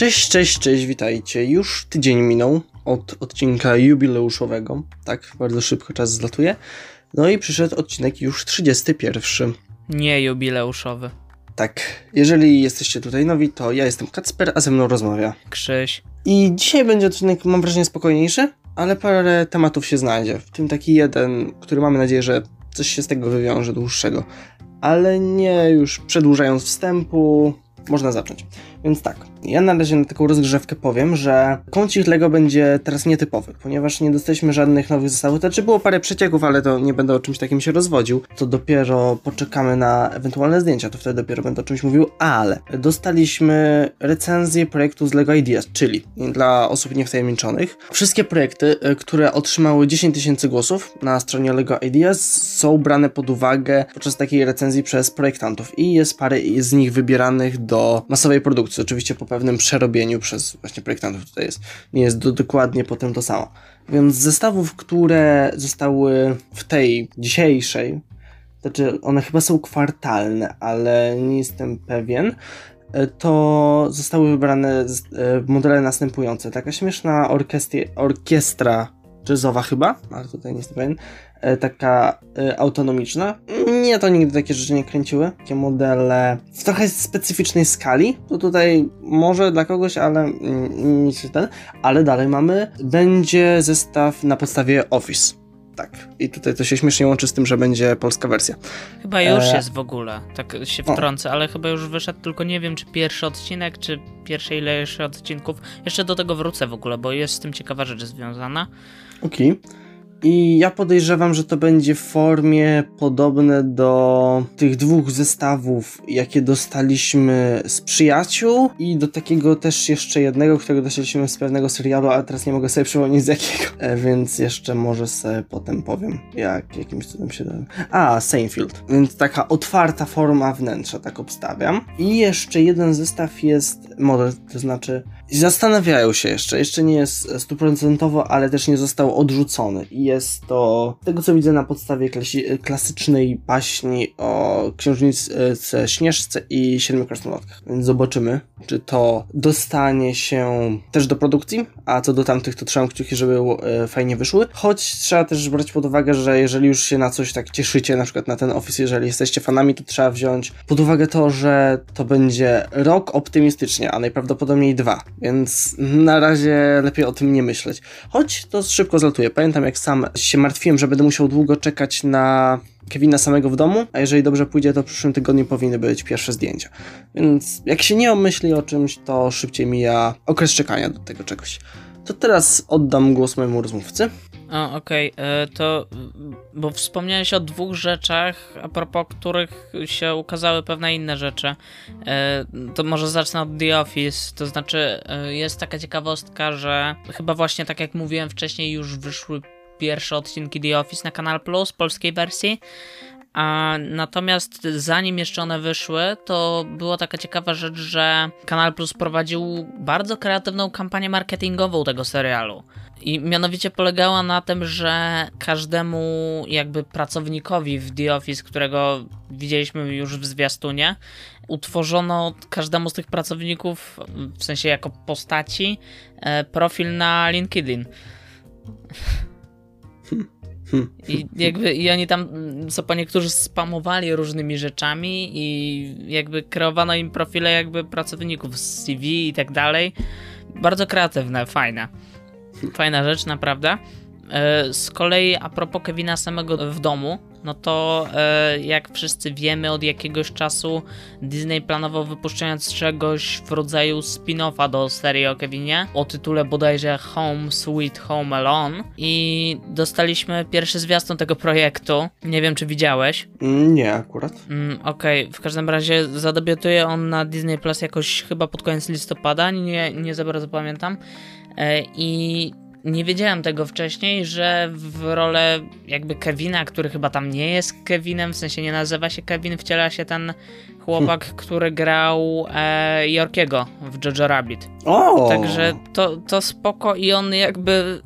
Cześć, cześć, cześć, witajcie. Już tydzień minął od odcinka jubileuszowego. Tak, bardzo szybko czas zlatuje. No i przyszedł odcinek już 31. Nie jubileuszowy. Tak, jeżeli jesteście tutaj nowi, to ja jestem Kacper, a ze mną rozmawia. Krzyś. I dzisiaj będzie odcinek, mam wrażenie, spokojniejszy, ale parę tematów się znajdzie. W tym taki jeden, który mamy nadzieję, że coś się z tego wywiąże dłuższego. Ale nie już przedłużając wstępu, można zacząć. Więc tak, ja na razie na taką rozgrzewkę powiem, że kącik LEGO będzie teraz nietypowy, ponieważ nie dostaliśmy żadnych nowych zestawów. Znaczy było parę przecieków, ale to nie będę o czymś takim się rozwodził. To dopiero poczekamy na ewentualne zdjęcia, to wtedy dopiero będę o czymś mówił, ale dostaliśmy recenzję projektu z LEGO Ideas, czyli dla osób niewtajemniczonych. Wszystkie projekty, y, które otrzymały 10 tysięcy głosów na stronie LEGO Ideas są brane pod uwagę podczas takiej recenzji przez projektantów i jest parę z nich wybieranych do masowej produkcji produkcji, oczywiście po pewnym przerobieniu przez właśnie projektantów tutaj jest, nie jest do, dokładnie potem to samo. Więc zestawów, które zostały w tej dzisiejszej, znaczy one chyba są kwartalne, ale nie jestem pewien, e, to zostały wybrane e, modele następujące. Taka śmieszna orkiestra jazzowa chyba, ale tutaj nie jestem pewien, taka e, autonomiczna. Nie, to nigdy takie rzeczy nie kręciły. Takie modele w trochę specyficznej skali. To tutaj może dla kogoś, ale mm, nic ten. Ale dalej mamy, będzie zestaw na podstawie Office. Tak. I tutaj to się śmiesznie łączy z tym, że będzie polska wersja. Chyba już e... jest w ogóle, tak się wtrącę, o. ale chyba już wyszedł, tylko nie wiem, czy pierwszy odcinek, czy pierwsze ile jeszcze odcinków. Jeszcze do tego wrócę w ogóle, bo jest z tym ciekawa rzecz związana. Okej. Okay. I ja podejrzewam, że to będzie w formie podobne do tych dwóch zestawów, jakie dostaliśmy z przyjaciół i do takiego też jeszcze jednego, którego dostaliśmy z pewnego serialu, ale teraz nie mogę sobie przypomnieć z jakiego. E, więc jeszcze może sobie potem powiem, jak jakimś cudem się da. A, Seinfeld. Więc taka otwarta forma wnętrza, tak obstawiam. I jeszcze jeden zestaw jest model, to znaczy Zastanawiają się jeszcze, jeszcze nie jest stuprocentowo, ale też nie został odrzucony. Jest to, tego co widzę, na podstawie klasi- klasycznej baśni o księżniczce Śnieżce i Siedmiu Krasnoludkach. Więc zobaczymy, czy to dostanie się też do produkcji, a co do tamtych to trzymam kciuki, żeby e, fajnie wyszły. Choć trzeba też brać pod uwagę, że jeżeli już się na coś tak cieszycie, na przykład na ten Office, jeżeli jesteście fanami, to trzeba wziąć pod uwagę to, że to będzie rok optymistycznie, a najprawdopodobniej dwa więc na razie lepiej o tym nie myśleć. Choć to szybko zlatuje. Pamiętam jak sam się martwiłem, że będę musiał długo czekać na Kevina samego w domu, a jeżeli dobrze pójdzie, to w przyszłym tygodniu powinny być pierwsze zdjęcia. Więc jak się nie omyśli o czymś, to szybciej mija okres czekania do tego czegoś. To teraz oddam głos mojemu rozmówcy. O, okej, okay. E, to bo wspomniałeś o dwóch rzeczach, a propos których się ukazały pewne inne rzeczy. E, to może zacznę od The Office, to znaczy e, jest taka ciekawostka, że chyba właśnie tak jak mówiłem wcześniej już wyszły pierwsze odcinki The Office na Kanal Plus, polskiej wersji. A natomiast zanim jeszcze one wyszły, to była taka ciekawa rzecz, że Kanal Plus prowadził bardzo kreatywną kampanię marketingową tego serialu. I mianowicie polegała na tym, że każdemu jakby pracownikowi w The Office, którego widzieliśmy już w zwiastunie, utworzono każdemu z tych pracowników, w sensie jako postaci, e, profil na LinkedIn. I jakby i oni tam co po niektórzy spamowali różnymi rzeczami i jakby kreowano im profile jakby pracowników z CV i tak dalej. Bardzo kreatywne, fajne. Fajna rzecz, naprawdę. E, z kolei a propos Kevina samego w domu, no to e, jak wszyscy wiemy, od jakiegoś czasu Disney planował wypuszczając czegoś w rodzaju spin-offa do serii o Kevinie o tytule bodajże Home Sweet Home Alone i dostaliśmy pierwszy zwiastun tego projektu. Nie wiem, czy widziałeś. Nie, akurat. Mm, Okej, okay. w każdym razie zadebiutuje on na Disney Plus jakoś chyba pod koniec listopada, nie, nie za bardzo pamiętam. E, I nie wiedziałem tego wcześniej, że w rolę jakby Kevina, który chyba tam nie jest Kevinem, w sensie nie nazywa się Kevin, wciela się ten chłopak, hmm. który grał e, Yorkiego w Jojo Rabbit. O! Także to, to spoko i on jakby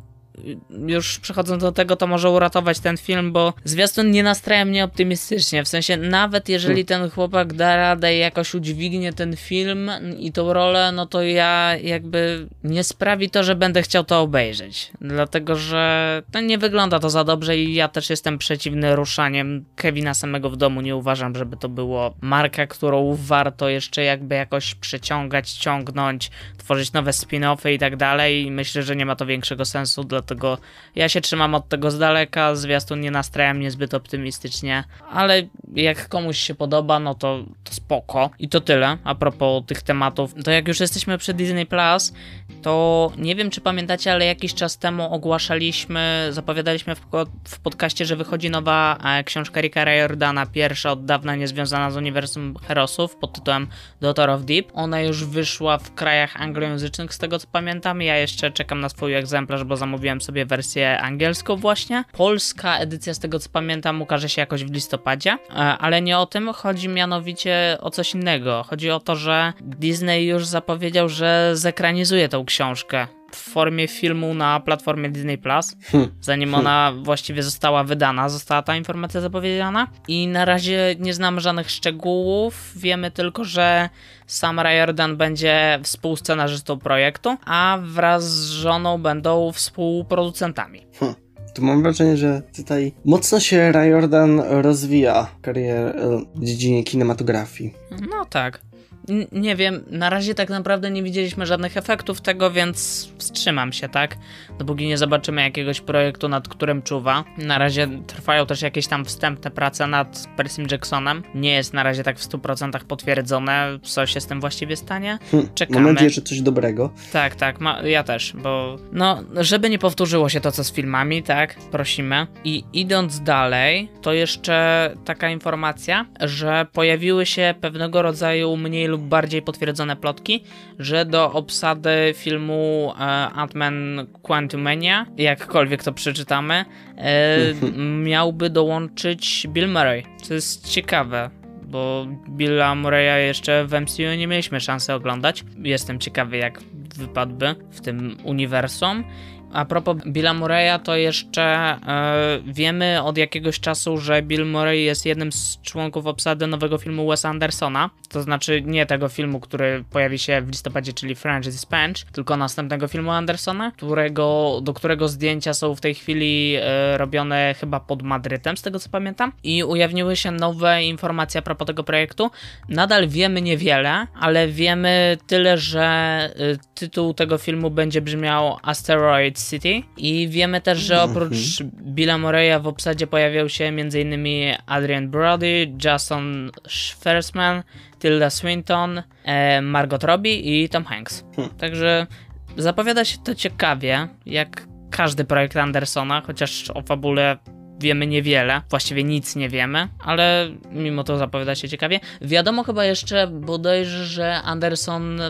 już przechodząc do tego, to może uratować ten film, bo zwiastun nie nastraja mnie optymistycznie. W sensie, nawet jeżeli ten chłopak da radę i jakoś udźwignie ten film i tą rolę, no to ja jakby nie sprawi to, że będę chciał to obejrzeć. Dlatego, że no nie wygląda to za dobrze i ja też jestem przeciwny ruszaniem Kevina samego w domu. Nie uważam, żeby to było marka, którą warto jeszcze jakby jakoś przeciągać, ciągnąć, tworzyć nowe spin-offy i tak dalej. Myślę, że nie ma to większego sensu, dlatego ja się trzymam od tego z daleka. Zwiastun nie nastraja mnie zbyt optymistycznie, ale jak komuś się podoba, no to, to spoko. I to tyle. A propos tych tematów, to jak już jesteśmy przy Disney Plus, to nie wiem, czy pamiętacie, ale jakiś czas temu ogłaszaliśmy, zapowiadaliśmy w, w podcaście, że wychodzi nowa e, książka Ricka Riordana, pierwsza od dawna niezwiązana z uniwersum Herosów pod tytułem Daughter of Deep. Ona już wyszła w krajach anglojęzycznych, z tego co pamiętam. Ja jeszcze czekam na swój egzemplarz, bo zamówiłem sobie wersję angielską właśnie. Polska edycja, z tego co pamiętam, ukaże się jakoś w listopadzie, e, ale nie o tym. Chodzi mianowicie o coś innego. Chodzi o to, że Disney już zapowiedział, że zekranizuje tą książkę formie filmu na platformie Disney Plus, hmm. zanim hmm. ona właściwie została wydana, została ta informacja zapowiedziana. I na razie nie znamy żadnych szczegółów. Wiemy tylko, że sam Riordan będzie współscenarzystą projektu, a wraz z żoną będą współproducentami. Hmm. Tu mam wrażenie, że tutaj mocno się Riordan rozwija karierę w dziedzinie kinematografii. No tak nie wiem, na razie tak naprawdę nie widzieliśmy żadnych efektów tego, więc wstrzymam się, tak? Dopóki nie zobaczymy jakiegoś projektu, nad którym czuwa. Na razie trwają też jakieś tam wstępne prace nad Percym Jacksonem. Nie jest na razie tak w 100% potwierdzone, co się z tym właściwie stanie. Hm, Czekamy. Mam nadzieję, że coś dobrego. Tak, tak, ma, ja też, bo no, żeby nie powtórzyło się to, co z filmami, tak? Prosimy. I idąc dalej, to jeszcze taka informacja, że pojawiły się pewnego rodzaju mniej lub bardziej potwierdzone plotki, że do obsady filmu e, Ant-Man Quantumania, jakkolwiek to przeczytamy, e, miałby dołączyć Bill Murray. Co jest ciekawe, bo Billa Murraya jeszcze w MCU nie mieliśmy szansy oglądać. Jestem ciekawy, jak wypadłby w tym uniwersum. A propos Billa Murraya, to jeszcze e, wiemy od jakiegoś czasu, że Bill Murray jest jednym z członków obsady nowego filmu Wes Andersona. To znaczy nie tego filmu, który pojawi się w listopadzie, czyli French Dispatch, tylko następnego filmu Andersona, którego, do którego zdjęcia są w tej chwili e, robione chyba pod Madrytem, z tego co pamiętam. I ujawniły się nowe informacje a propos tego projektu. Nadal wiemy niewiele, ale wiemy tyle, że e, tytuł tego filmu będzie brzmiał Asteroids City i wiemy też, że oprócz mhm. Billa Murraya w obsadzie pojawiał się m.in. Adrian Brody, Jason Schwarzman, Tilda Swinton, e, Margot Robbie i Tom Hanks. Hmm. Także zapowiada się to ciekawie, jak każdy projekt Andersona, chociaż o fabule wiemy niewiele, właściwie nic nie wiemy, ale mimo to zapowiada się ciekawie. Wiadomo chyba jeszcze bodajże, że Anderson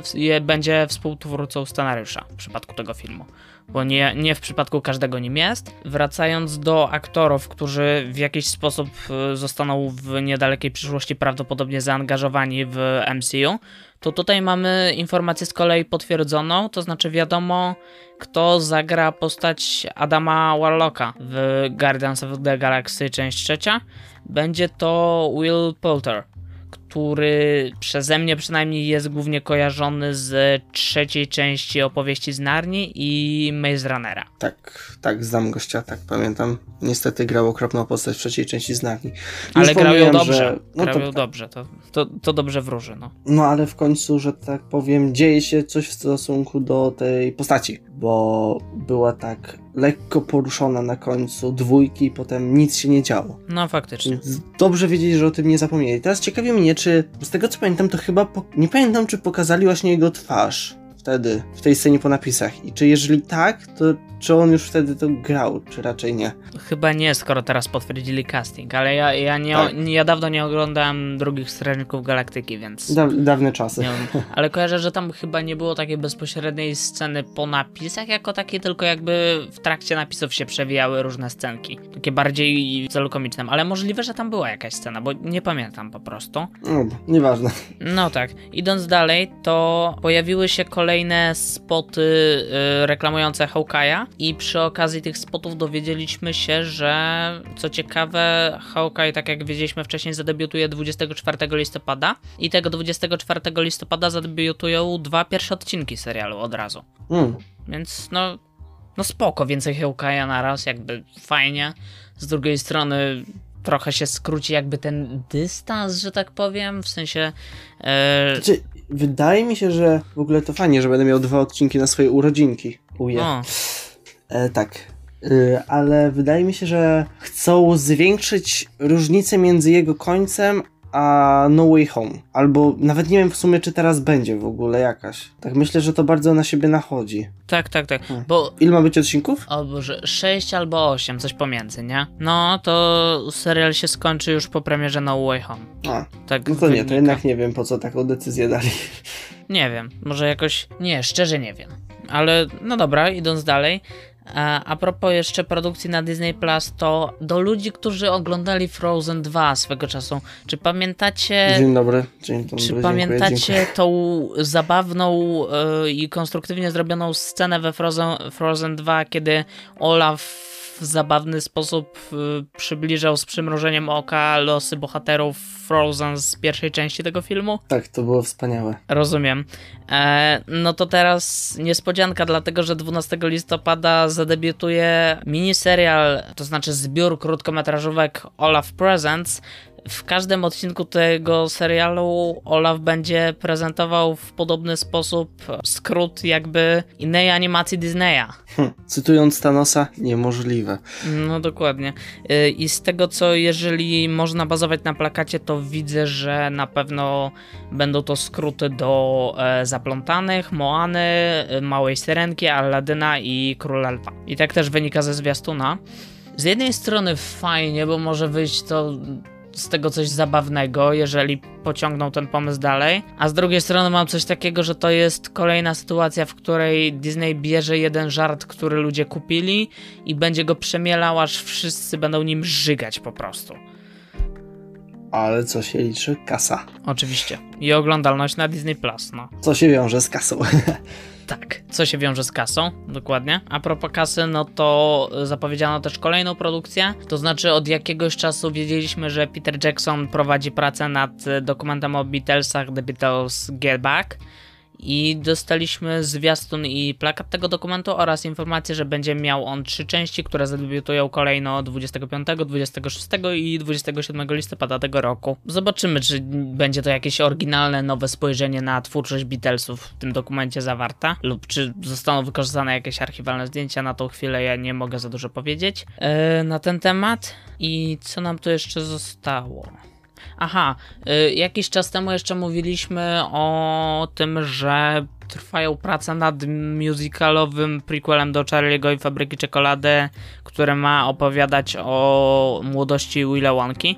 będzie współtwórcą scenariusza w przypadku tego filmu bo nie, nie w przypadku każdego nim jest. Wracając do aktorów, którzy w jakiś sposób e, zostaną w niedalekiej przyszłości prawdopodobnie zaangażowani w MCU, to tutaj mamy informację z kolei potwierdzoną, to znaczy wiadomo, kto zagra postać Adama Warlocka w Guardians of the Galaxy część trzecia. Będzie to Will Poulter który przeze mnie przynajmniej jest głównie kojarzony z trzeciej części opowieści z Narni i Maze Runnera. Tak, tak, znam gościa, tak pamiętam. Niestety grał okropną postać w trzeciej części z Narni. Ale grał ją dobrze, że... no grał to, dobrze, to, to, to dobrze wróży, no. No ale w końcu, że tak powiem, dzieje się coś w stosunku do tej postaci, bo była tak lekko poruszona na końcu dwójki, potem nic się nie działo. No faktycznie. Dobrze wiedzieć, że o tym nie zapomnieli. Teraz ciekawi mnie, czy z tego co pamiętam, to chyba po... nie pamiętam, czy pokazali właśnie jego twarz wtedy, w tej scenie po napisach. I czy jeżeli tak, to czy on już wtedy to grał, czy raczej nie? Chyba nie, skoro teraz potwierdzili casting, ale ja, ja, nie, tak. ja dawno nie oglądałem drugich Strażników Galaktyki, więc... Da, dawne czasy. Ale kojarzę, że tam chyba nie było takiej bezpośredniej sceny po napisach jako takiej, tylko jakby w trakcie napisów się przewijały różne scenki. Takie bardziej w celu komicznym, ale możliwe, że tam była jakaś scena, bo nie pamiętam po prostu. No, nieważne. No tak. Idąc dalej, to pojawiły się kolejne kolejne spoty y, reklamujące Hawkeye'a i przy okazji tych spotów dowiedzieliśmy się, że co ciekawe Hawkeye, tak jak wiedzieliśmy wcześniej, zadebiutuje 24 listopada i tego 24 listopada zadebiutują dwa pierwsze odcinki serialu od razu. Mm. Więc no, no spoko, więcej Hawkeye'a naraz, jakby fajnie. Z drugiej strony trochę się skróci jakby ten dystans, że tak powiem, w sensie... E... Znaczy, wydaje mi się, że w ogóle to fajnie, że będę miał dwa odcinki na swoje urodzinki. Uje. E, tak. E, ale wydaje mi się, że chcą zwiększyć różnicę między jego końcem a No Way Home. Albo nawet nie wiem w sumie, czy teraz będzie w ogóle jakaś. Tak myślę, że to bardzo na siebie nachodzi. tak, tak, tak, Hmm. bo... Ile ma być odcinków? O Boże, 6 albo 8, coś pomiędzy, nie? No, to serial się skończy już po premierze No Way Home. A, Tak no to nie, wynika. to jednak nie wiem po co taką decyzję dali. Nie wiem, może jakoś. Nie, szczerze nie wiem. Ale no dobra, idąc dalej. A, a propos jeszcze produkcji na Disney Plus, to do ludzi, którzy oglądali Frozen 2 swego czasu, czy pamiętacie. Dzień dobry. Dzień dobry. Czy dziękuję, pamiętacie dziękuję. tą zabawną e, i konstruktywnie zrobioną scenę we Frozen, Frozen 2, kiedy Olaf w zabawny sposób e, przybliżał z przymrużeniem oka losy bohaterów Frozen z pierwszej części tego filmu? Tak, to było wspaniałe. Rozumiem. E, no to teraz niespodzianka, dlatego że 12 listopada zadebiutuje miniserial, to znaczy zbiór krótkometrażówek Olaf Presents. W każdym odcinku tego serialu Olaf będzie prezentował w podobny sposób skrót jakby innej animacji Disneya. Hm. Cytując Thanosa, niemożliwe. No dokładnie. Y, I z tego co, jeżeli można bazować na plakacie, to widzę, że na pewno będą to skróty do e, Zaplątanych, Moany, y, Małej Syrenki, Aladyna i Króla Lwa. I tak też wynika ze zwiastuna. Z jednej strony fajnie, bo może wyjść to z tego coś zabawnego, jeżeli pociągną ten pomysł dalej, a z drugiej strony mam coś takiego, że to jest kolejna sytuacja, w której Disney bierze jeden żart, który ludzie kupili i będzie go przemielał, aż wszyscy będą nim żygać po prostu. Ale co się liczy? Kasa. Oczywiście. I oglądalność na Disney Plus, no. Co się wiąże z kasą? Tak, co się wiąże z kasą, dokładnie. A propos kasy, no to zapowiedziano też kolejną produkcję. To znaczy, od jakiegoś czasu wiedzieliśmy, że Peter Jackson prowadzi pracę nad dokumentem o Beatlesach The Beatles Get Back. I dostaliśmy zwiastun i plakat tego dokumentu oraz informację, że będzie miał on trzy części, które zadebiutują kolejno 25, 26 i 27 listopada tego roku. Zobaczymy, czy będzie to jakieś oryginalne, nowe spojrzenie na twórczość Beatlesów w tym dokumencie zawarte, lub czy zostaną wykorzystane jakieś archiwalne zdjęcia. Na tą chwilę ja nie mogę za dużo powiedzieć e, na ten temat. I co nam tu jeszcze zostało? Aha, y, jakiś czas temu jeszcze mówiliśmy o tym, że trwają prace nad musicalowym prequelem do Charlie'ego i Fabryki Czekolady, które ma opowiadać o młodości Willa Wonki.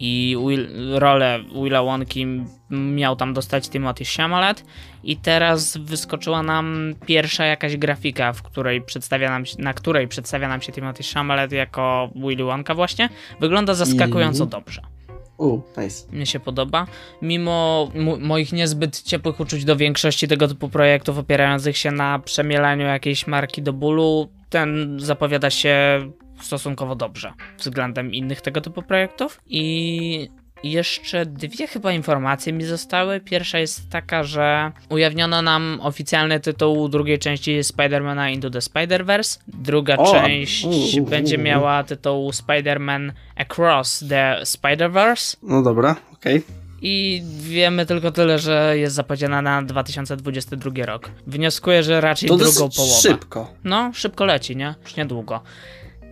I Will, rolę Willa Wonki miał tam dostać Timothy Chalamet i teraz wyskoczyła nam pierwsza jakaś grafika, w której przedstawia nam, się- na której przedstawia nam się Timothy Chalamet jako Willy Wonka właśnie. Wygląda zaskakująco I- dobrze U, nice. mnie się podoba. Mimo mo- moich niezbyt ciepłych uczuć do większości tego typu projektów opierających się na przemielaniu jakiejś marki do bólu, ten zapowiada się stosunkowo dobrze względem innych tego typu projektów. I jeszcze dwie chyba informacje mi zostały. Pierwsza jest taka, że ujawniono nam oficjalny tytuł drugiej części Spider-Mana Into the Spider-Verse. Druga O! część U, u, u, będzie miała tytuł Spider-Man Across the Spider-Verse. No dobra, okej. I wiemy tylko tyle, że jest zapowiedziana na 2022 rok. Wnioskuję, że raczej To drugą połowę. szybko. No, szybko leci, nie? Już niedługo.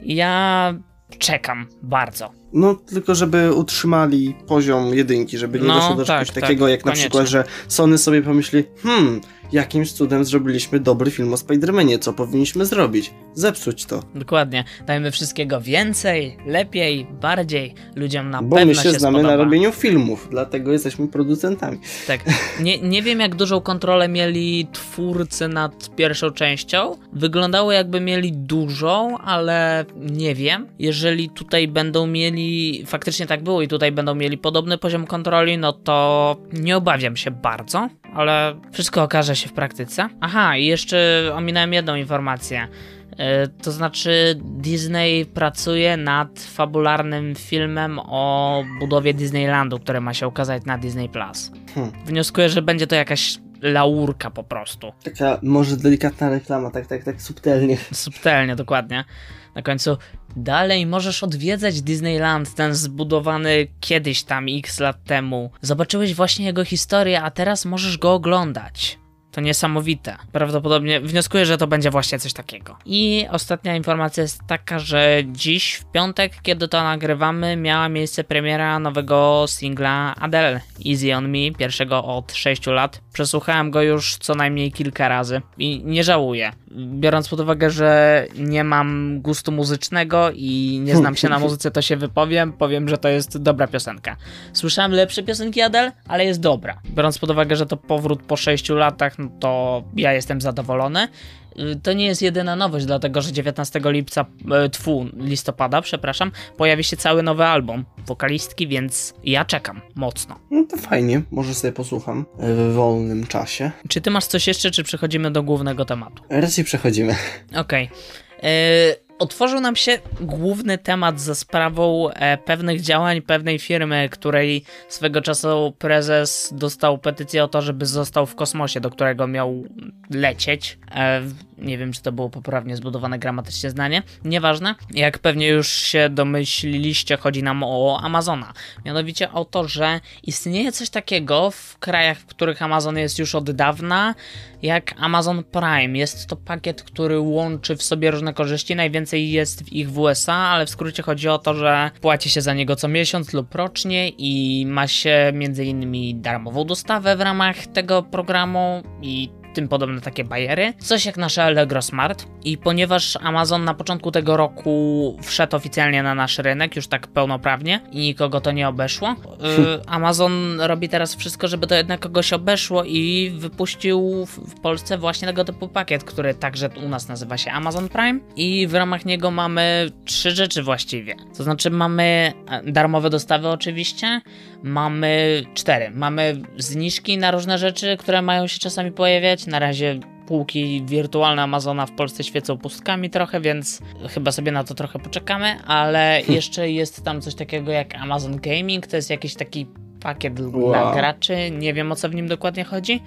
Ja czekam bardzo. No, tylko żeby utrzymali poziom jedynki, żeby nie No, doszło do tak, czegoś tak, takiego, jak na koniecznie. przykład, że Sony sobie pomyśli, hmm, jakimś cudem zrobiliśmy dobry film o Spider-Manie, co powinniśmy zrobić? Zepsuć to. Dokładnie. Dajmy wszystkiego więcej, lepiej, bardziej. Ludziom na Bo pewno my się, znamy spodoba. na robieniu filmów, dlatego jesteśmy producentami. Tak. Nie, nie wiem, jak dużą kontrolę mieli twórcy nad pierwszą częścią. Wyglądało, jakby mieli dużą, ale nie wiem. Jeżeli tutaj będą mieli, faktycznie tak było i tutaj będą mieli podobny poziom kontroli, no to nie obawiam się bardzo. ale wszystko okaże się w praktyce. Aha, i jeszcze ominąłem jedną informację. E, to znaczy, Disney pracuje nad fabularnym filmem o budowie Disneylandu, które ma się ukazać na Disney Plus. Hmm. Wnioskuję, że będzie to jakaś laurka po prostu. Taka może delikatna reklama, tak, tak, tak subtelnie. Subtelnie, dokładnie. Na końcu dalej możesz odwiedzać Disneyland, ten zbudowany kiedyś tam x lat temu. Zobaczyłeś właśnie jego historię, a teraz możesz go oglądać. To niesamowite. Prawdopodobnie wnioskuję, że to będzie właśnie coś takiego. I ostatnia informacja jest taka, że dziś w piątek, kiedy to nagrywamy, miała miejsce premiera nowego singla Adele Easy on Me, pierwszego od 6 lat. Przesłuchałem go już co najmniej kilka razy i nie żałuję. Biorąc pod uwagę, że nie mam gustu muzycznego i nie znam się na muzyce, to się wypowiem. Powiem, że to jest dobra piosenka. Słyszałem lepsze piosenki Adele, ale jest dobra. Biorąc pod uwagę, że to powrót po 6 latach, no to ja jestem zadowolony. Y, To nie jest jedyna nowość, dlatego że 19 lipca, e, tfu, listopada, przepraszam, pojawi się cały nowy album wokalistki, więc ja czekam mocno. No to fajnie, może sobie posłucham e, w wolnym czasie. Czy ty masz coś jeszcze, czy przechodzimy do głównego tematu? Raczej przechodzimy. Okej. E, Otworzył nam się główny temat za sprawą e, pewnych działań pewnej firmy, której swego czasu prezes dostał petycję o to, żeby został w kosmosie, do którego miał lecieć. E, nie wiem, czy to było poprawnie zbudowane gramatycznie zdanie. Nieważne. Jak pewnie już się domyśliliście, chodzi nam o Amazona. Mianowicie o to, że istnieje coś takiego w krajach, w których Amazon jest już od dawna, jak Amazon Prime. Jest to pakiet, który łączy w sobie różne korzyści. Najwięcej jest w ich USA, ale w skrócie chodzi o to, że płaci się za niego co miesiąc lub rocznie i ma się między innymi darmową dostawę w ramach tego programu i tym podobne takie bajery. Coś jak nasze Allegro Smart. I ponieważ Amazon na początku tego roku wszedł oficjalnie na nasz rynek, już tak pełnoprawnie i nikogo to nie obeszło, y, Amazon robi teraz wszystko, żeby to jednak kogoś obeszło i wypuścił w, w Polsce właśnie tego typu pakiet, który także u nas nazywa się Amazon Prime i w ramach niego mamy trzy rzeczy właściwie. To znaczy mamy e, darmowe dostawy oczywiście, mamy cztery. Mamy zniżki na różne rzeczy, które mają się czasami pojawiać. Na razie półki wirtualne Amazona w Polsce świecą pustkami trochę, więc chyba sobie na to trochę poczekamy, ale jeszcze jest tam coś takiego jak Amazon Gaming, to jest jakiś taki pakiet dla Wow. graczy, nie wiem o co w nim dokładnie chodzi.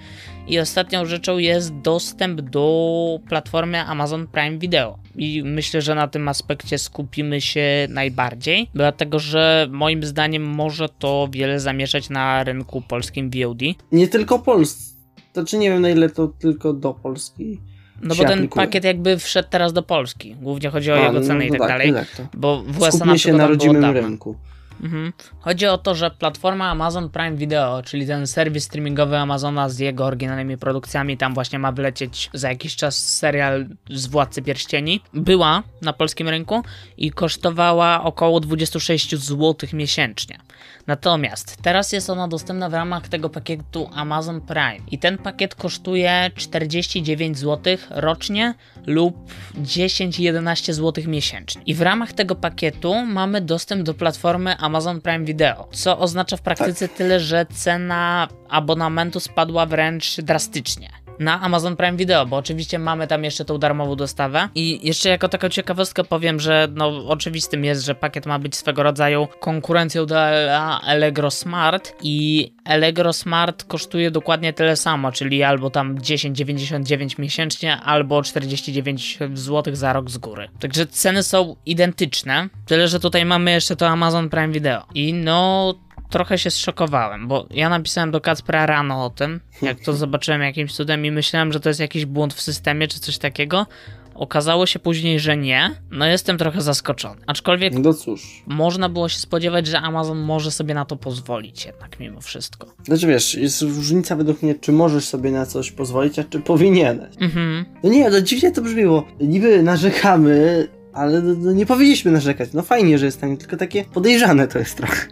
I ostatnią rzeczą jest dostęp do platformy Amazon Prime Video. I myślę, że na tym aspekcie skupimy się najbardziej, dlatego że moim zdaniem może to wiele zamieszać na rynku polskim VOD. Nie tylko Polsce. To czy nie wiem na ile to tylko do Polski. No się bo ten aplikuje. pakiet jakby wszedł teraz do Polski. Głównie chodzi o jego cenę i tak, dalej. tak. Bo w USA na Skupmy się na był od rodzimym rynku. Mhm. Chodzi o to, że platforma Amazon Prime Video, czyli ten serwis streamingowy Amazona z jego oryginalnymi produkcjami, tam właśnie ma wlecieć za jakiś czas serial z Władcy Pierścieni, była na polskim rynku i kosztowała około 26 zł miesięcznie. Natomiast teraz jest ona dostępna w ramach tego pakietu Amazon Prime i ten pakiet kosztuje 49 zł rocznie lub 10-11 zł miesięcznie. I w ramach tego pakietu mamy dostęp do platformy Amazon Prime Video, co oznacza w praktyce tyle, że cena abonamentu spadła wręcz drastycznie na Amazon Prime Video, bo oczywiście mamy tam jeszcze tą darmową dostawę. I jeszcze jako taką ciekawostkę powiem, że no oczywistym jest, że pakiet ma być swego rodzaju konkurencją dla Allegro Smart i Allegro Smart kosztuje dokładnie tyle samo, czyli albo tam 10,99 miesięcznie, albo 49 zł za rok z góry. Także ceny są identyczne, tyle że tutaj mamy jeszcze to Amazon Prime Video. I no trochę się zszokowałem, bo ja napisałem do Kacpra rano o tym, jak to zobaczyłem jakimś cudem i myślałem, że to jest jakiś błąd w systemie czy coś takiego. Okazało się później, że nie. No jestem trochę zaskoczony. Aczkolwiek No cóż. można było się spodziewać, że Amazon może sobie na to pozwolić jednak mimo wszystko. Znaczy wiesz, jest różnica według mnie, czy możesz sobie na coś pozwolić, a czy powinieneś. Mhm. No nie, no dziwnie to brzmiło. Niby narzekamy, ale no, no nie powinniśmy narzekać. No fajnie, że jest tam, tylko takie podejrzane to jest trochę.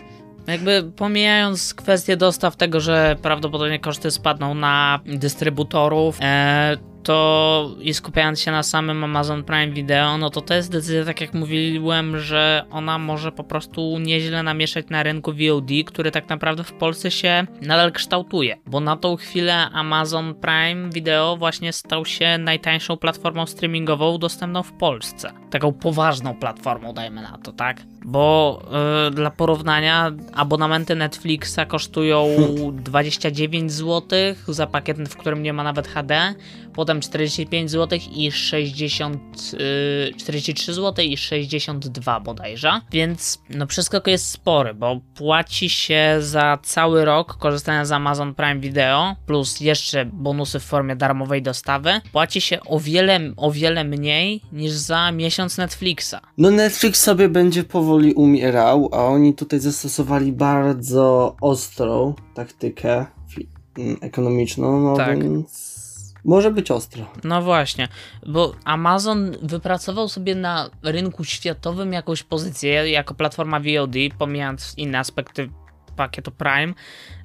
Jakby pomijając kwestię dostaw tego, że prawdopodobnie koszty spadną na dystrybutorów, e, to i skupiając się na samym Amazon Prime Video, no to to jest decyzja, tak jak mówiłem, że ona może po prostu nieźle namieszać na rynku VOD, który tak naprawdę w Polsce się nadal kształtuje, bo na tą chwilę Amazon Prime Video właśnie stał się najtańszą platformą streamingową dostępną w Polsce. Taką poważną platformą, dajmy na to, tak? Bo yy, dla porównania abonamenty Netflixa kosztują 29 zł za pakiet, w którym nie ma nawet HD, potem 45 zł i 60, yy, 43 zł i 62 bodajże, więc no przeskok jest spory, bo płaci się za cały rok korzystania z Amazon Prime Video plus jeszcze bonusy w formie darmowej dostawy, płaci się o wiele, o wiele mniej niż za miesiąc Netflixa. No Netflix sobie będzie powoli umierał, a oni tutaj zastosowali bardzo ostrą taktykę ekonomiczną, no Tak. więc może być ostro. No właśnie, bo Amazon wypracował sobie na rynku światowym jakąś pozycję jako platforma VOD, pomijając inne aspekty pakietu Prime.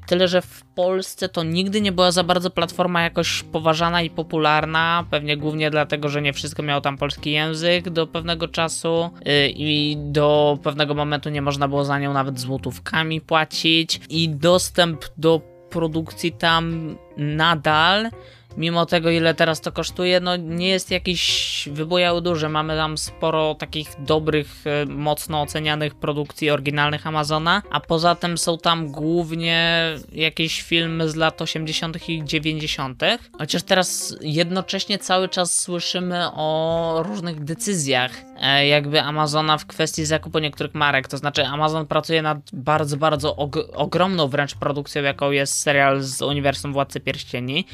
Tyle, że w Polsce to nigdy nie była za bardzo platforma jakoś poważana i popularna, pewnie głównie dlatego, że nie wszystko miało tam polski język do pewnego czasu yy, i do pewnego momentu nie można było za nią nawet złotówkami płacić i dostęp do produkcji tam nadal mimo tego ile teraz to kosztuje, no nie jest jakiś wybojały duży. Mamy tam sporo takich dobrych, e, mocno ocenianych produkcji oryginalnych Amazona, a poza tym są tam głównie jakieś filmy z lat 80. i 90. Chociaż teraz jednocześnie cały czas słyszymy o różnych decyzjach e, jakby Amazona w kwestii zakupu niektórych marek. To znaczy Amazon pracuje nad bardzo, bardzo og- ogromną wręcz produkcją, jaką jest serial z uniwersum Władcy Pierścieni.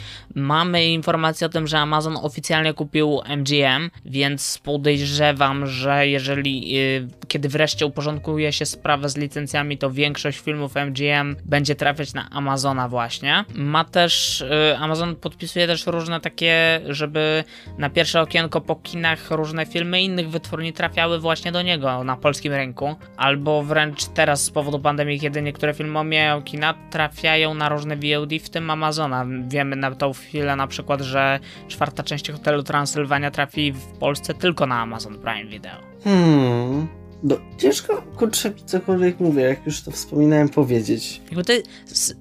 Mamy informację o tym, że Amazon oficjalnie kupił MGM, więc podejrzewam, że jeżeli y, kiedy wreszcie uporządkuje się sprawę z licencjami, to większość filmów MGM będzie trafiać na Amazona właśnie. Ma też y, Amazon podpisuje też różne takie, żeby na pierwsze okienko po kinach różne filmy innych wytwórni trafiały właśnie do niego na polskim rynku, albo wręcz teraz z powodu pandemii, kiedy niektóre filmy omijają kina, trafiają na różne VOD, w tym Amazona. Wiemy na tą chwilę na przykład, że czwarta część Hotelu Transylwania trafi w Polsce tylko na Amazon Prime Video. Hmm. No, ciężko, kurczę, cokolwiek mówię, jak już to wspominałem powiedzieć. To,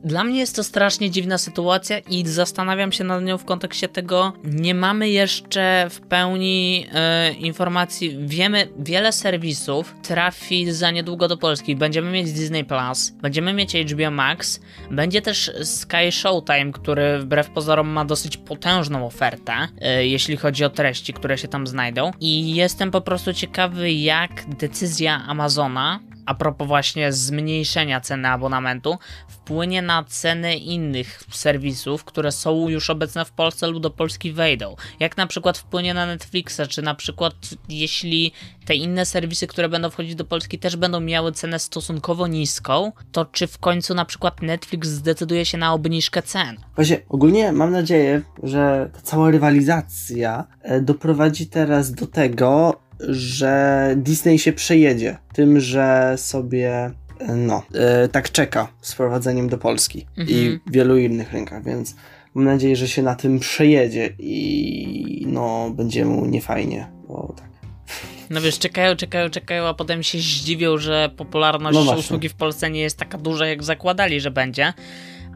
dla mnie jest to strasznie dziwna sytuacja i zastanawiam się nad nią w kontekście tego, nie mamy jeszcze w pełni e, informacji, wiemy, wiele serwisów trafi za niedługo do Polski, będziemy mieć Disney+, Plus, będziemy mieć HBO Max, będzie też Sky Showtime, który wbrew pozorom ma dosyć potężną ofertę, e, jeśli chodzi o treści, które się tam znajdą. I jestem po prostu ciekawy, jak decyzja Amazona a propos właśnie zmniejszenia ceny abonamentu, wpłynie na ceny innych serwisów, które są już obecne w Polsce lub do Polski wejdą. Jak na przykład wpłynie na Netflixa, czy na przykład jeśli te inne serwisy, które będą wchodzić do Polski też będą miały cenę stosunkowo niską, to czy w końcu na przykład Netflix zdecyduje się na obniżkę cen? Właśnie, ogólnie mam nadzieję, że ta cała rywalizacja e, doprowadzi teraz do tego, że Disney się przejedzie tym, że sobie e, no, e, tak czeka z wprowadzeniem do Polski i Mhm. w wielu innych rynkach, więc mam nadzieję, że się na tym przejedzie i no, będzie mu niefajnie, bo tak. No wiesz, czekają, czekają, czekają, a potem się zdziwią, że popularność No usługi w Polsce nie jest taka duża, jak zakładali, że będzie.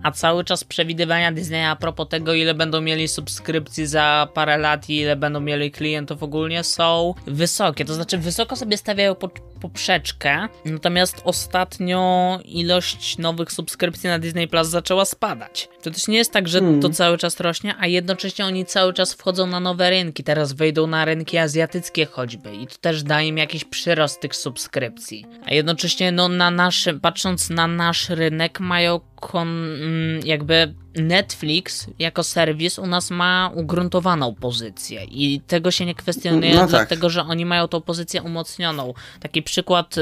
A cały czas przewidywania Disneya a propos tego, ile będą mieli subskrypcji za parę lat i ile będą mieli klientów ogólnie, są wysokie. To znaczy, wysoko sobie stawiają po, poprzeczkę, natomiast ostatnio ilość nowych subskrypcji na Disney Plus zaczęła spadać. To też nie jest tak, że Hmm. to cały czas rośnie, a jednocześnie oni cały czas wchodzą na nowe rynki. Teraz wejdą na rynki azjatyckie choćby i to też da im jakiś przyrost tych subskrypcji. A jednocześnie, no, na naszym, patrząc na nasz rynek, mają kon, mm, jakby Netflix jako serwis u nas ma ugruntowaną pozycję i tego się nie kwestionuje, No tak. dlatego że oni mają tą pozycję umocnioną. Taki przykład y,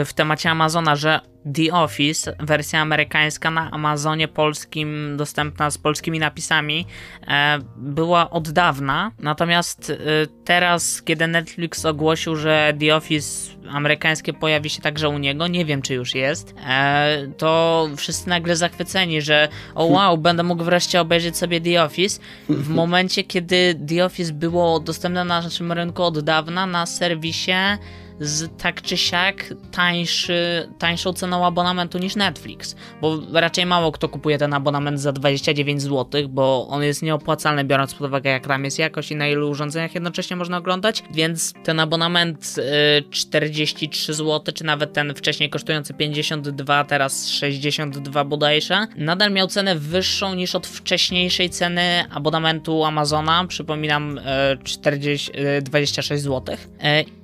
y, w temacie Amazona, że The Office, wersja amerykańska na Amazonie polskim, dostępna z polskimi napisami, e, była od dawna. Natomiast e, teraz, kiedy Netflix ogłosił, że The Office amerykańskie pojawi się także u niego, nie wiem czy już jest, e, to wszyscy nagle zachwyceni, że o wow, będę mógł wreszcie obejrzeć sobie The Office. W momencie, kiedy The Office było dostępne na naszym rynku od dawna na serwisie z tak czy siak tańszy, tańszą ceną abonamentu niż Netflix, bo raczej mało kto kupuje ten abonament za 29 zł, bo on jest nieopłacalny biorąc pod uwagę jak tam jest jakość i na ilu urządzeniach jednocześnie można oglądać, więc ten abonament y, 43 zł, czy nawet ten wcześniej kosztujący 52, teraz 62 bodajże, nadal miał cenę wyższą niż od wcześniejszej ceny abonamentu Amazona, przypominam y, 40, y, 26 zł.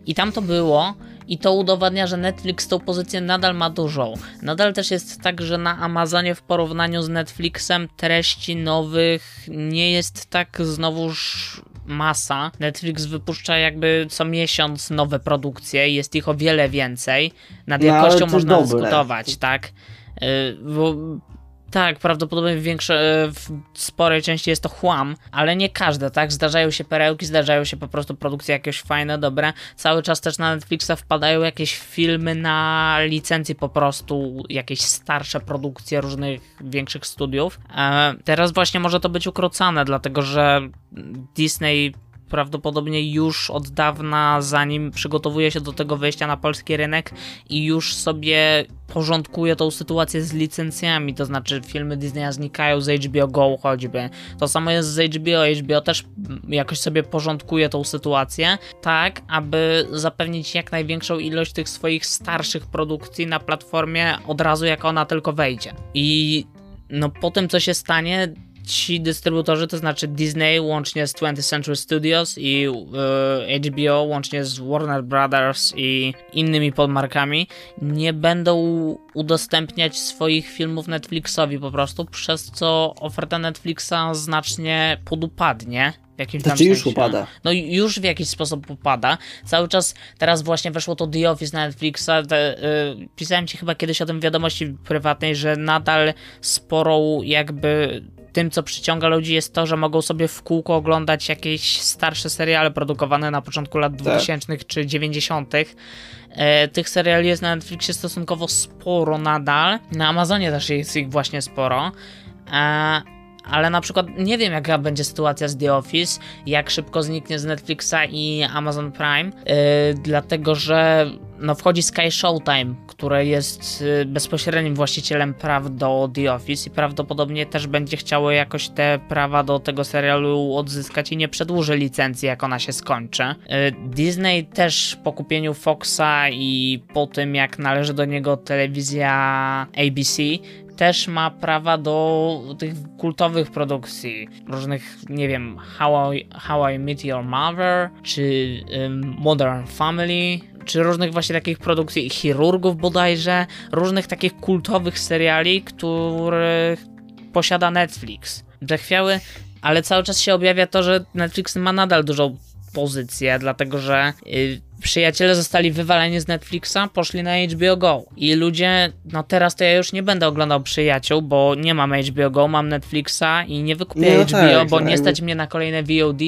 Y, i tam to było, i to udowadnia, że Netflix tą pozycję nadal ma dużą. Nadal też jest tak, że na Amazonie w porównaniu z Netflixem treści nowych nie jest tak znowuż masa. Netflix wypuszcza jakby co miesiąc nowe produkcje, jest ich o wiele więcej. Nad No, jakością też można dobre. dyskutować, tak? Yy, Bo tak, prawdopodobnie w większej, w sporej części jest to chłam, ale nie każde, tak? Zdarzają się perełki, zdarzają się po prostu produkcje jakieś fajne, dobre. Cały czas też na Netflixa wpadają jakieś filmy na licencji po prostu, jakieś starsze produkcje różnych większych studiów. E, teraz właśnie może to być ukrócane, dlatego że Disney prawdopodobnie już od dawna, zanim przygotowuje się do tego wejścia na polski rynek i już sobie porządkuje tą sytuację z licencjami, to znaczy filmy Disneya znikają z HBO Go choćby. To samo jest z HBO, HBO też jakoś sobie porządkuje tą sytuację, tak aby zapewnić jak największą ilość tych swoich starszych produkcji na platformie od razu jak ona tylko wejdzie. I no po tym co się stanie, ci dystrybutorzy, to znaczy Disney łącznie z 20th Century Studios i e, HBO łącznie z Warner Brothers i innymi podmarkami nie będą udostępniać swoich filmów Netflixowi po prostu, przez co oferta Netflixa znacznie podupadnie. W jakimś tam Znaczy już sensie. upada. No już w jakiś sposób upada. Cały czas, teraz właśnie weszło to The Office na Netflixa. Te, y, pisałem ci chyba kiedyś o tym wiadomości prywatnej, że nadal sporą jakby tym, co przyciąga ludzi jest to, że mogą sobie w kółko oglądać jakieś starsze seriale produkowane na początku lat 2000 czy 90. E, tych seriali jest na Netflixie stosunkowo sporo nadal. Na Amazonie też jest ich właśnie sporo. E, ale na przykład nie wiem, jaka będzie sytuacja z The Office, jak szybko zniknie z Netflixa i Amazon Prime, yy, dlatego że no, wchodzi Sky Showtime, które jest yy, bezpośrednim właścicielem praw do The Office i prawdopodobnie też będzie chciało jakoś te prawa do tego serialu odzyskać i nie przedłuży licencji, jak ona się skończy. Yy, Disney też po kupieniu Foxa i po tym, jak należy do niego telewizja ABC, też ma prawa do tych kultowych produkcji, różnych, nie wiem, How I, How I Met Your Mother, czy ym, Modern Family, czy różnych właśnie takich produkcji, chirurgów bodajże, różnych takich kultowych seriali, których posiada Netflix. Zachwiały, ale cały czas się objawia to, że Netflix ma nadal dużą pozycję, dlatego że y, przyjaciele zostali wywaleni z Netflixa, poszli na HBO Go. I ludzie, no teraz to ja już nie będę oglądał przyjaciół, bo nie mam HBO Go, mam Netflixa i nie wykupię No HBO, tak, bo no nie stać mnie na kolejne VOD.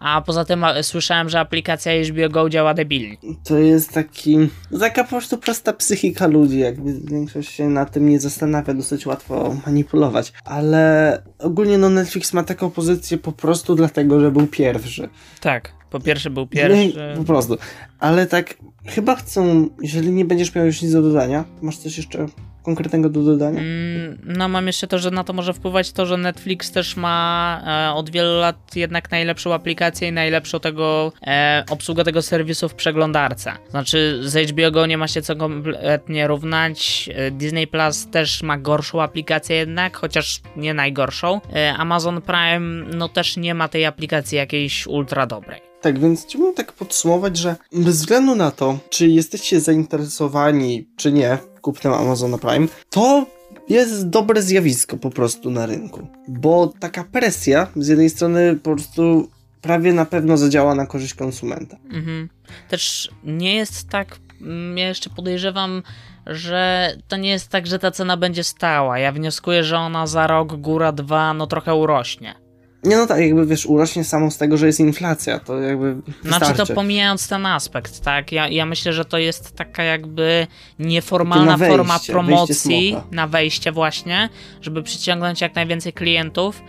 A poza tym a, słyszałem, że aplikacja HBO Go działa debilnie. To jest taki. Taka po prostu prosta psychika ludzi, jakby większość się na tym nie zastanawia, dosyć łatwo manipulować. Ale ogólnie no Netflix ma taką pozycję po prostu dlatego, że był pierwszy. Tak, po pierwsze był pierwszy. Nie, po prostu. Ale tak, chyba chcą, jeżeli nie będziesz miał już nic do dodania, masz coś jeszcze konkretnego do dodania? Mm, No, mam jeszcze to, że na to może wpływać to, że Netflix też ma e, od wielu lat jednak najlepszą aplikację i najlepszą tego e, obsługę tego serwisu w przeglądarce. Znaczy, z HBO Go nie ma się co kompletnie równać. E, Disney Plus też ma gorszą aplikację jednak, chociaż nie najgorszą. E, Amazon Prime, no też nie ma tej aplikacji jakiejś ultra dobrej. Tak, więc chciałbym tak podsumować, że bez względu na to, czy jesteście zainteresowani, czy nie kupnem Amazona Prime, to jest dobre zjawisko po prostu na rynku. Bo taka presja z jednej strony po prostu prawie na pewno zadziała na korzyść konsumenta. Mhm. Też nie jest tak, mm, ja jeszcze podejrzewam, że to nie jest tak, że ta cena będzie stała. Ja wnioskuję, że ona za rok, góra dwa, no trochę urośnie. Nie no tak, jakby wiesz, urośnie samo z tego, że jest inflacja, to jakby Znaczy to wystarczy. pomijając ten aspekt, tak? Ja, ja myślę, że to jest taka jakby nieformalna na forma wejście, promocji wejście na wejście właśnie, żeby przyciągnąć jak najwięcej klientów,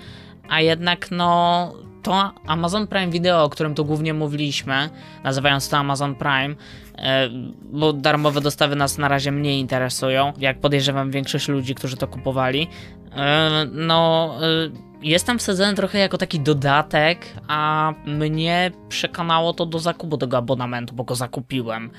a jednak no to Amazon Prime Video, o którym tu głównie mówiliśmy, nazywając to Amazon Prime, e, bo darmowe dostawy nas na razie mniej interesują, jak podejrzewam większość ludzi, którzy to kupowali. E, No, e, jestem wsadzony trochę jako taki dodatek, a mnie przekonało to do zakupu tego abonamentu, bo go zakupiłem.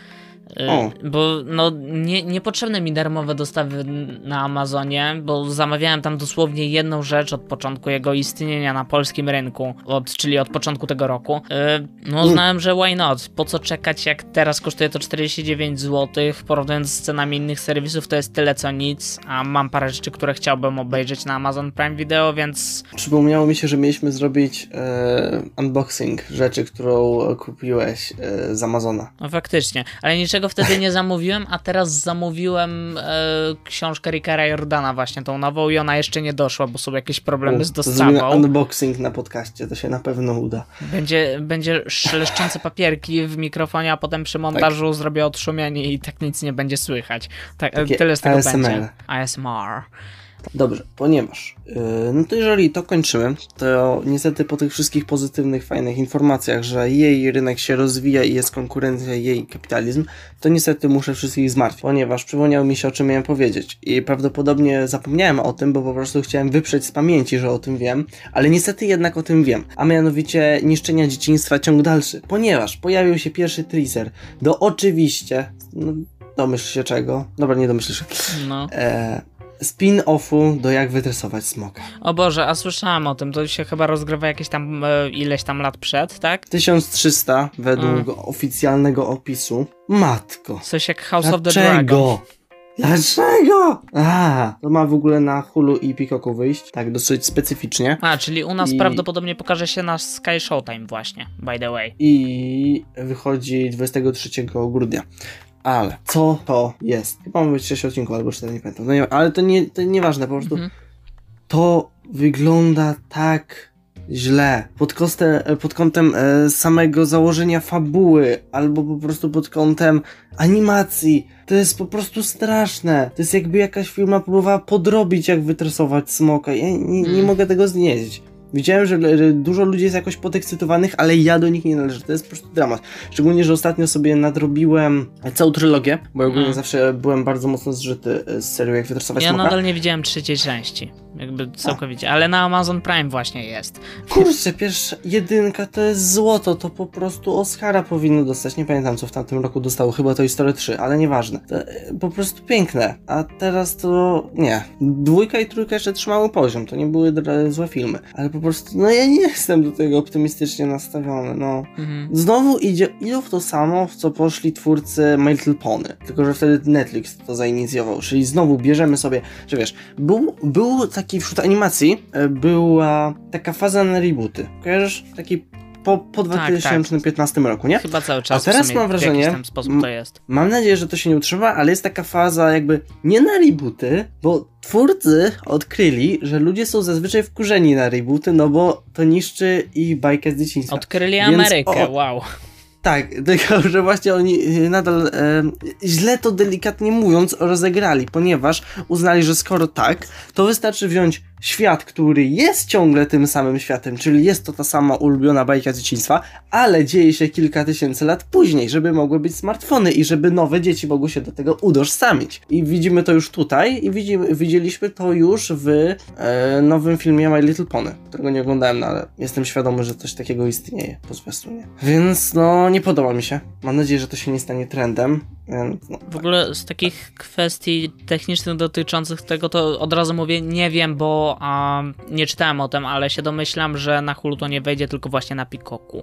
O. Bo no, nie, niepotrzebne mi darmowe dostawy na Amazonie, bo zamawiałem tam dosłownie jedną rzecz od początku jego istnienia na polskim rynku, od, czyli od początku tego roku. E, No Mm. uznałem, że why not? Po co czekać, jak teraz kosztuje to 49 zł, porównując z cenami innych serwisów, to jest tyle co nic, a mam parę rzeczy, które chciałbym obejrzeć na Amazon Prime Video, więc Przypomniało mi się, że mieliśmy zrobić e, unboxing rzeczy, którą kupiłeś e, z Amazona. no faktycznie. Ale niczego wtedy nie zamówiłem, a teraz zamówiłem e, książkę Rickera Jordana właśnie, tą nową i ona jeszcze nie doszła, bo są jakieś problemy z dostawą. unboxing na podcaście, to się na pewno uda. Będzie, będzie szeleszczące papierki w mikrofonie, a potem przy montażu zrobię odszumienie i tak nic nie będzie słychać. Tak, Takie tyle z tego ASMR. będzie. ASMR. Dobrze, ponieważ, yy, no to jeżeli to kończymy, to niestety po tych wszystkich pozytywnych, fajnych informacjach, że jej rynek się rozwija i jest konkurencja, jej kapitalizm, to niestety muszę wszystkich zmartwić, ponieważ przypomniało mi się, o czym miałem powiedzieć. I prawdopodobnie zapomniałem o tym, bo po prostu chciałem wyprzeć z pamięci, że o tym wiem, ale niestety jednak o tym wiem, a mianowicie niszczenia dzieciństwa ciąg dalszy, ponieważ pojawił się pierwszy teaser do oczywiście, no, domyśl się czego, dobra, nie domyśl się, No. e, spin-offu do Jak wytresować smoka. O Boże, a słyszałem o tym, to się chyba rozgrywa jakieś tam e, ileś tam lat przed, tak? 1300 według Mm. oficjalnego opisu. Matko. Coś jak House of the Dragon. Dlaczego? Dlaczego? A, to ma w ogóle na Hulu i Peacocku wyjść, tak dosyć specyficznie. A, czyli u nas I- prawdopodobnie pokaże się na Sky Showtime właśnie, by the way. I wychodzi 23 grudnia. Ale co to jest? Chyba ma być 6 odcinków albo 4, nie pamiętam. No nie, ale to, nie, to nieważne, po prostu Mhm. to wygląda tak źle. Pod, kostem, pod kątem e, samego założenia fabuły, albo po prostu pod kątem animacji. To jest po prostu straszne. To jest jakby jakaś firma próbowała podrobić, jak wytresować smoka. Ja nie, nie Mm. mogę tego znieść. Widziałem, że, dużo ludzi jest jakoś podekscytowanych, ale ja do nich nie należę. To jest po prostu dramat. Szczególnie, że ostatnio sobie nadrobiłem całą trylogię, bo ja ogólnie Mm. zawsze byłem bardzo mocno zżyty z serią, jak wytresować Ja smoka. nadal nie widziałem trzeciej części. Jakby całkowicie, ale na Amazon Prime właśnie jest. Kurczę, pierwsza jedynka to jest złoto, to po prostu Oscara powinno dostać. Nie pamiętam, co w tamtym roku dostało, chyba to Story 3, ale nieważne. To, e, po prostu piękne. A teraz to nie. Dwójka i trójka jeszcze trzymały poziom, to nie były złe filmy. Ale po prostu, no ja nie jestem do tego optymistycznie nastawiony, no. Mhm. Znowu idzie, idą w to samo, w co poszli twórcy My Little Pony. Tylko, że wtedy Netflix to zainicjował. Czyli znowu bierzemy sobie, że wiesz, był, był taki wśród animacji, e, była taka faza na rebooty. Kojarzysz? Taki po, po Tak, 2015 roku, nie? Chyba cały czas A teraz mam wrażenie-. Mam nadzieję, że to się nie utrzyma, ale jest taka faza jakby nie na rebooty, bo twórcy odkryli, że ludzie są zazwyczaj wkurzeni na rebooty, no bo to niszczy ich bajkę z dzieciństwa. Odkryli Więc- Amerykę, o- wow. Tak, tylko że właśnie oni e, nadal e, źle to delikatnie mówiąc rozegrali, ponieważ uznali, że skoro tak, to wystarczy wziąć świat, który jest ciągle tym samym światem, czyli jest to ta sama ulubiona bajka dzieciństwa, ale dzieje się kilka tysięcy lat później, żeby mogły być smartfony i żeby nowe dzieci mogły się do tego utożsamić. I widzimy to już tutaj i widzimy, widzieliśmy to już w e, nowym filmie My Little Pony, którego nie oglądałem, no, ale jestem świadomy, że coś takiego istnieje po zwiastunie. Więc no, nie podoba mi się. Mam nadzieję, że to się nie stanie trendem. W ogóle z takich kwestii technicznych dotyczących tego, to od razu mówię, nie wiem, bo a, nie czytałem o tym, ale się domyślam, że na Hulu to nie wejdzie, tylko właśnie na Pikoku.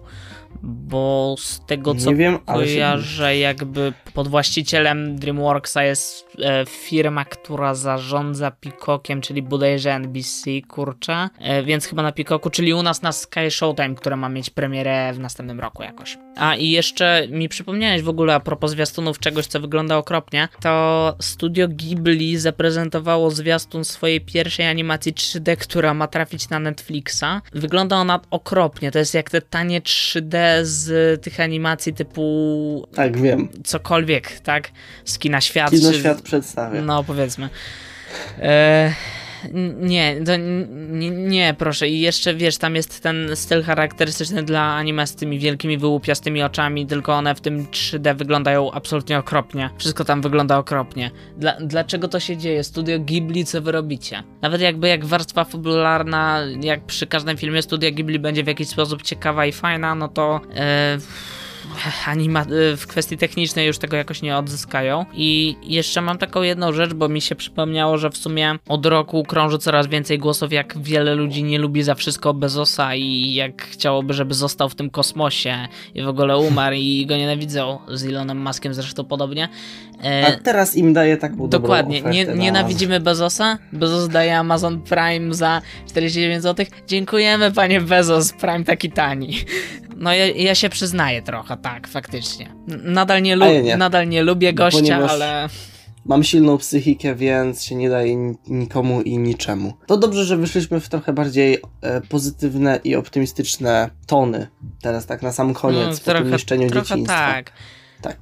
Bo z tego co nie wiem, ale się... kojarzę, jakby pod właścicielem DreamWorksa jest e, firma, która zarządza Pikokiem, czyli bodajże NBC, kurczę. E, więc chyba na Pikoku, czyli u nas na Sky Showtime, które ma mieć premierę w następnym roku jakoś. A i jeszcze mi przypomniałeś w ogóle a propos zwiastunów czegoś, co wygląda okropnie, to studio Ghibli zaprezentowało zwiastun swojej pierwszej animacji 3D, która ma trafić na Netflixa. Wygląda ona okropnie, to jest jak te tanie 3D z tych animacji typu Tak, wiem. cokolwiek, tak? Z kina świat. Kino czy- świat przedstawia. no, powiedzmy. E, nie, to, nie, nie, proszę. I jeszcze wiesz, tam jest ten styl charakterystyczny dla anime z tymi wielkimi wyłupiastymi oczami, tylko one w tym 3D wyglądają absolutnie okropnie. Wszystko tam wygląda okropnie. Dla, dlaczego to się dzieje? Studio Ghibli, co wy robicie? Nawet jakby jak warstwa fabularna, jak przy każdym filmie Studio Ghibli będzie w jakiś sposób ciekawa i fajna, no to. E, anima w kwestii technicznej już tego jakoś nie odzyskają. I jeszcze mam taką jedną rzecz, bo mi się przypomniało, że w sumie od roku krąży coraz więcej głosów, jak wiele ludzi nie lubi za wszystko Bezosa i jak chciałoby, żeby został w tym kosmosie i w ogóle umarł i go nienawidzą. Z Elonem Muskiem zresztą podobnie. E, A teraz im daje taką Dokładnie, nie, na- nienawidzimy Bezosa. Bezos daje Amazon Prime za 49 zł. Dziękujemy, panie Bezos, Prime taki tani. No ja, ja się przyznaję trochę, tak, faktycznie. Nadal nie, lu- ja nie. nadal nie lubię gościa, Ponieważ- ale Mam silną psychikę, więc się nie daje ni- nikomu i niczemu. To dobrze, że wyszliśmy w trochę bardziej e, pozytywne i optymistyczne tony. Teraz tak na sam koniec, no, po tym niszczeniu trochę dzieciństwa. tak. tak.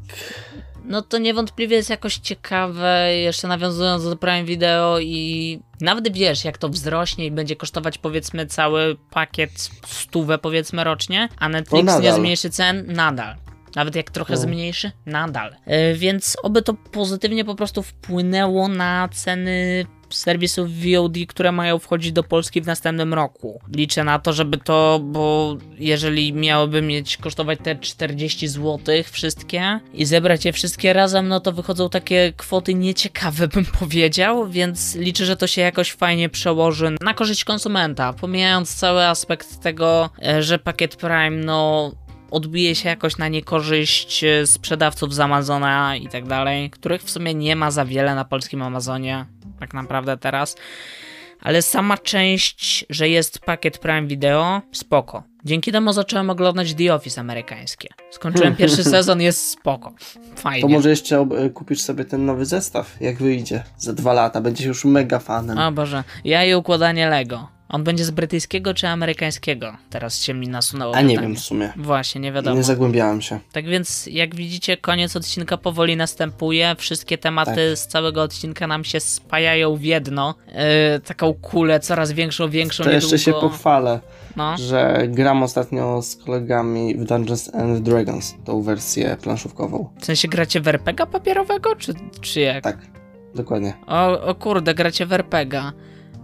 No to niewątpliwie jest jakoś ciekawe, jeszcze nawiązując do Prime Video i nawet wiesz, jak to wzrośnie i będzie kosztować powiedzmy cały pakiet stówę powiedzmy rocznie, a Netflix nie zmniejszy cen, nadal. Nawet jak trochę zmniejszy, nadal. E, więc oby to pozytywnie po prostu wpłynęło na ceny serwisów VOD, które mają wchodzić do Polski w następnym roku. Liczę na to, żeby to, bo jeżeli miałyby mieć kosztować te 40 zł wszystkie i zebrać je wszystkie razem, no to wychodzą takie kwoty nieciekawe, bym powiedział, więc liczę, że to się jakoś fajnie przełoży na korzyść konsumenta, pomijając cały aspekt tego, e, że pakiet Prime, no odbije się jakoś na niekorzyść e, sprzedawców z Amazona i tak dalej, których w sumie nie ma za wiele na polskim Amazonie, tak naprawdę teraz. Ale sama część, że jest pakiet Prime Video, spoko. Dzięki temu zacząłem oglądać The Office amerykańskie. Skończyłem pierwszy sezon, jest spoko. Fajnie. To może jeszcze e, kupisz sobie ten nowy zestaw, jak wyjdzie. Za dwa lata. Będziesz już mega fanem. O Boże, ja i układanie Lego. On będzie z brytyjskiego czy amerykańskiego? Teraz się mi nasunęło A nie pytanie. wiem w sumie. Właśnie, nie wiadomo. Nie zagłębiałem się. Tak więc, jak widzicie, koniec odcinka powoli następuje. Wszystkie tematy Tak. z całego odcinka nam się spajają w jedno. Yy, taką kulę coraz większą, większą. To jeszcze się niedługo. pochwalę, No. że gram ostatnio z kolegami w Dungeons and Dragons, tą wersję planszówkową. W sensie gracie w RPGa papierowego, czy, czy jak? Tak, dokładnie. O, o kurde, gracie w RPGa.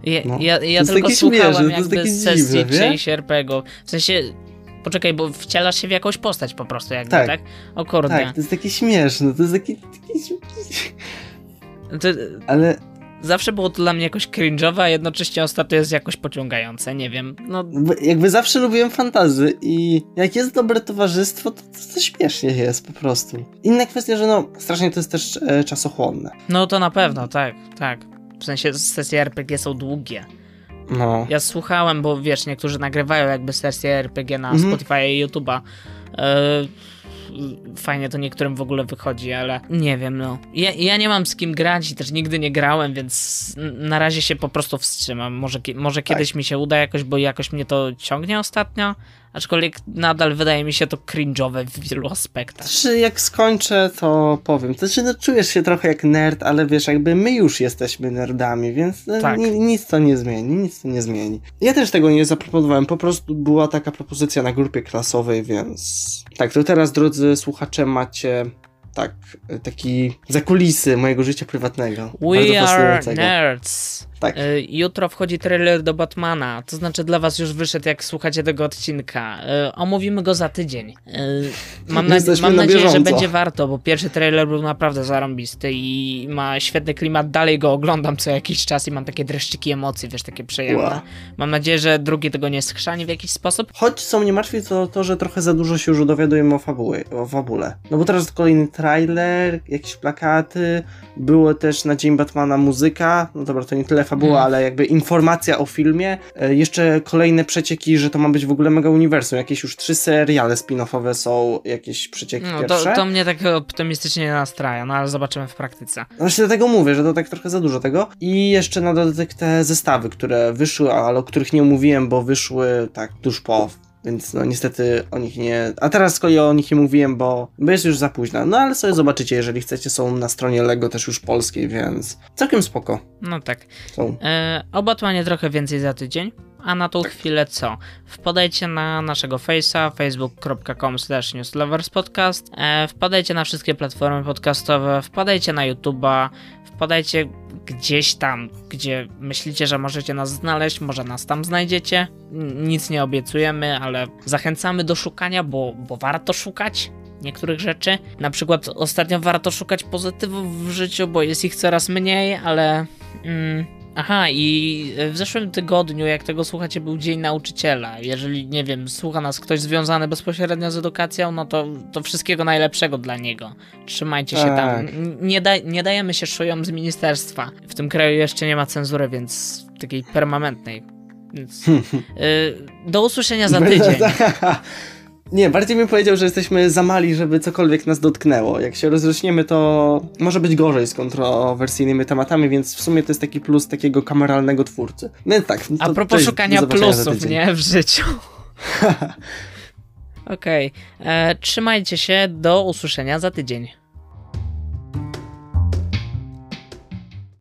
Ja, No. ja, ja tylko słuchałem jest jakby z sesji dziwne, czyjś. W sensie, poczekaj, bo wcielasz się w jakąś postać po prostu jakby, tak? Tak. O kurde. Tak, to jest takie śmieszne, to jest takie... takie... To, Ale zawsze było to dla mnie jakoś cringe'owe, a jednocześnie ostatnio jest jakoś pociągające, nie wiem. No, Bo jakby zawsze lubiłem fantazy i jak jest dobre towarzystwo, to, to, to śmiesznie jest po prostu. Inna kwestia, że no, strasznie to jest też e, czasochłonne. no to na pewno, tak, tak. W sensie sesje RPG są długie. No. Ja słuchałem, bo wiesz, niektórzy nagrywają jakby sesje RPG na Mhm. Spotify i YouTube'a. E, fajnie to niektórym w ogóle wychodzi, ale nie wiem, no. Ja, ja nie mam z kim grać i też nigdy nie grałem, więc na razie się po prostu wstrzymam. Może, może kiedyś mi się uda jakoś, bo jakoś mnie to ciągnie ostatnio. Aczkolwiek nadal wydaje mi się to cringe'owe w wielu aspektach. Znaczy, jak skończę, to powiem. Znaczy, no, czujesz się trochę jak nerd, ale wiesz, jakby my już jesteśmy nerdami, więc e, Tak. ni- nic to nie zmieni, nic to nie zmieni. Ja też tego nie zaproponowałem, po prostu była taka propozycja na grupie klasowej, więc... Tak, to teraz, drodzy słuchacze, macie tak, taki zakulisy mojego życia prywatnego. We are nerds. Tak. Y, Jutro wchodzi trailer do Batmana, to znaczy dla was już wyszedł, jak słuchacie tego odcinka. Y, Omówimy go za tydzień. Y, Mam, na, mam na nadzieję, że będzie warto, bo pierwszy trailer był naprawdę zarąbisty i ma świetny klimat. Dalej go oglądam co jakiś czas i mam takie dreszczyki emocji, wiesz, takie przyjemne. Wow. Mam nadzieję, że drugi tego nie schrzani w jakiś sposób. Choć co mnie martwi, to to, że trochę za dużo się już dowiadujemy o, fabuły, o fabule. No bo teraz kolejny trailer, jakieś plakaty, było też na Dzień Batmana muzyka, no dobra, to nie tyle fabuła, Mm. ale jakby informacja o filmie. E, Jeszcze kolejne przecieki, że to ma być w ogóle mega uniwersum. Jakieś już trzy seriale spin-offowe są, jakieś przecieki No, pierwsze. to, to mnie tak optymistycznie nie nastraja, no ale zobaczymy w praktyce. Właśnie dlatego mówię, że to tak trochę za dużo tego. I jeszcze na dodatek te zestawy, które wyszły, ale o których nie mówiłem, bo wyszły tak tuż po. Więc no niestety o nich nie. A teraz z kolei o nich nie mówiłem, bo, bo jest już za późno. No ale sobie zobaczycie, jeżeli chcecie, są na stronie Lego też już polskiej, więc całkiem spoko. No tak. Są. E, o Batmanie trochę więcej za tydzień. A na tą chwilę co? Wpadajcie na naszego face'a facebook.com newsloverspodcast e, Wpadajcie na wszystkie platformy podcastowe, wpadajcie na YouTube'a, wpadajcie gdzieś tam, gdzie myślicie, że możecie nas znaleźć, może nas tam znajdziecie. Nic nie obiecujemy, ale zachęcamy do szukania, bo, bo warto szukać niektórych rzeczy. Na przykład ostatnio warto szukać pozytywów w życiu, bo jest ich coraz mniej, ale... Mm, Aha, i w zeszłym tygodniu, jak tego słuchacie, był Dzień Nauczyciela. Jeżeli, nie wiem, słucha nas ktoś związany bezpośrednio z edukacją, no to, to wszystkiego najlepszego dla niego. Trzymajcie się tam. Tak. Nie, da, nie dajemy się szujom z ministerstwa. W tym kraju jeszcze nie ma cenzury, więc takiej permanentnej. Więc, y, do usłyszenia za tydzień. Nie, bardziej bym powiedział, że jesteśmy za mali, żeby cokolwiek nas dotknęło. Jak się rozrośniemy, to może być gorzej z kontrowersyjnymi tematami, więc w sumie to jest taki plus takiego kameralnego twórcy. No tak. A to propos cześć, szukania plusów, nie? W życiu. Okej. E, Trzymajcie się, do usłyszenia za tydzień.